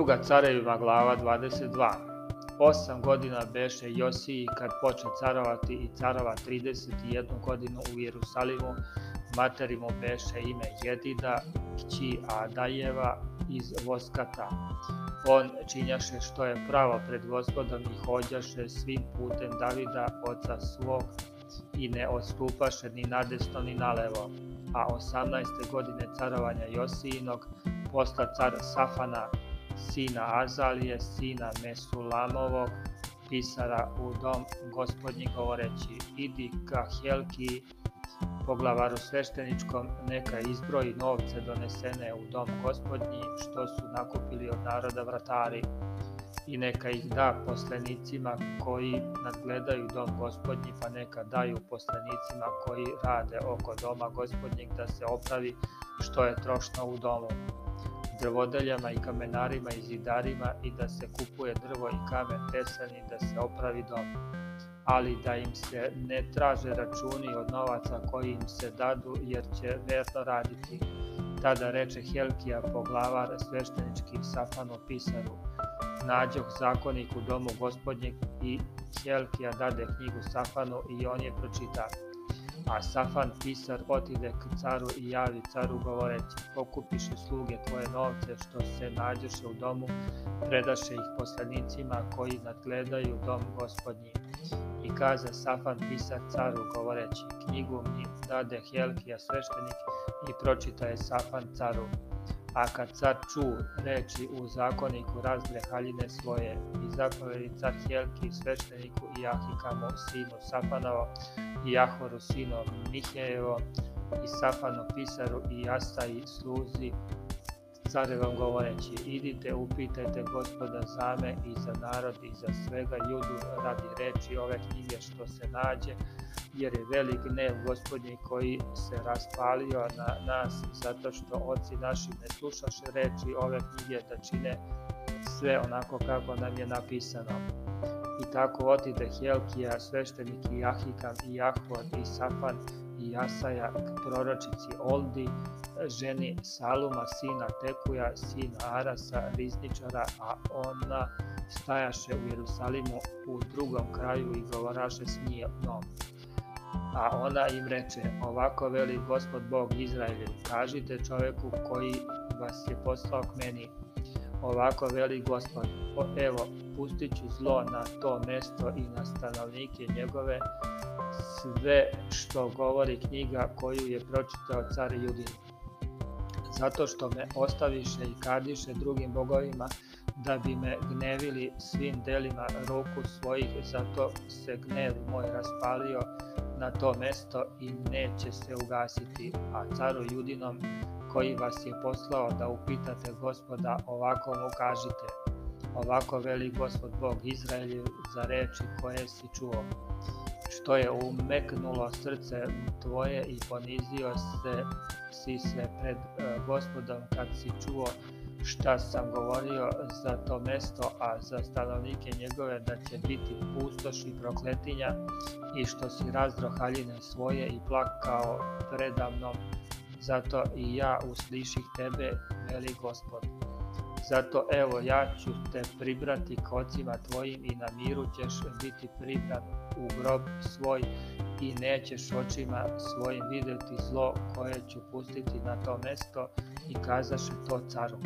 Druga carevima glava 22. Osam godina beše Josiji kad poče carovati i carova 31 godinu u Jerusalimu, materi mu beše ime Jedida, kći Adajeva iz Voskata. On činjaše što je pravo pred gospodom i hođaše svim putem Davida, oca svog, i ne odstupaše ni nadesno ni nalevo. A 18. godine carovanja Josijinog, posla cara Safana, sina Azalije, sina Mesulamovog, pisara u dom gospodnji govoreći, idi ka Helki, poglavaru svešteničkom, neka izbroji novce donesene u dom gospodnji, što su nakupili od naroda vratari, i neka ih da poslenicima koji nadgledaju dom gospodnji, pa neka daju poslenicima koji rade oko doma gospodnjeg da se opravi što je trošno u domu drvodeljama i kamenarima i zidarima i da se kupuje drvo i kamen tesan i da se opravi dom, ali da im se ne traže računi od novaca koji im se dadu jer će verno raditi. Tada reče Helkija poglavar sveštenički safano pisaru, nađoh zakonik u domu gospodnjeg i Helkija dade knjigu Safanu i on je pročita. A Safan pisar otiде k carу i javi caru govoreći: Pokupiše sluge tvoje novce što se nađoše u domu, predaše ih poslanicima koji nadgledaju dom gospodnji. I kaza Safan pisar caru govoreći: Knjigu mi dade Helkija sveštenik i pročita je Safan caru a kad car ču reči u zakoniku razbre haljine svoje i zapovedi car Helki svešteniku i Ahikamu sinu Safanovo i Jahoru sinu Mihejevo i Safanu pisaru i Jastaji sluzi Care vam govoreći, idite, upitajte gospoda za me i za narod i za svega judu radi reči ove knjige što se nađe, jer je velik gnev gospodnji koji se raspalio na nas, zato što oci naši ne slušaše reči ove knjige da čine sve onako kako nam je napisano. I tako otide Helkija, sveštenik i Ahikam i Jahvon i Safan i Jasaja, proročici Oldi, ženi Saluma, sina Tekuja, sina Arasa, rizničara, a ona stajaše u Jerusalimu u drugom kraju i govoraše s njom. A ona im reče, ovako veli gospod Bog Izraelju, kažite čoveku koji vas je poslao k meni, ovako veli gospod, evo, pustit ću zlo na to mesto i na stanovnike njegove, sve što govori knjiga koju je pročitao car Judin. Zato što me ostaviše i kadiše drugim bogovima, da bi me gnevili svim delima ruku svojih, zato se gnev moj raspalio na to mesto i neće se ugasiti, a caru Judinom koji vas je poslao da upitate gospoda ovako mu kažite, Ovako veli gospod Bog Izraelju za reči koje si čuo, što je umeknulo srce tvoje i ponizio se, si se pred e, gospodom kad si čuo šta sam govorio za to mesto, a za stanovnike njegove da će biti pustoš i prokletinja i što si razdro haljine svoje i plakao predamnom, zato i ja usliših tebe, veli gospod. Zato evo ja ću te pribrati kocima tvojim i na miru ćeš biti pribran u grob svoj i nećeš očima svojim videti zlo koje ću pustiti na to mesto i kazaše to caru.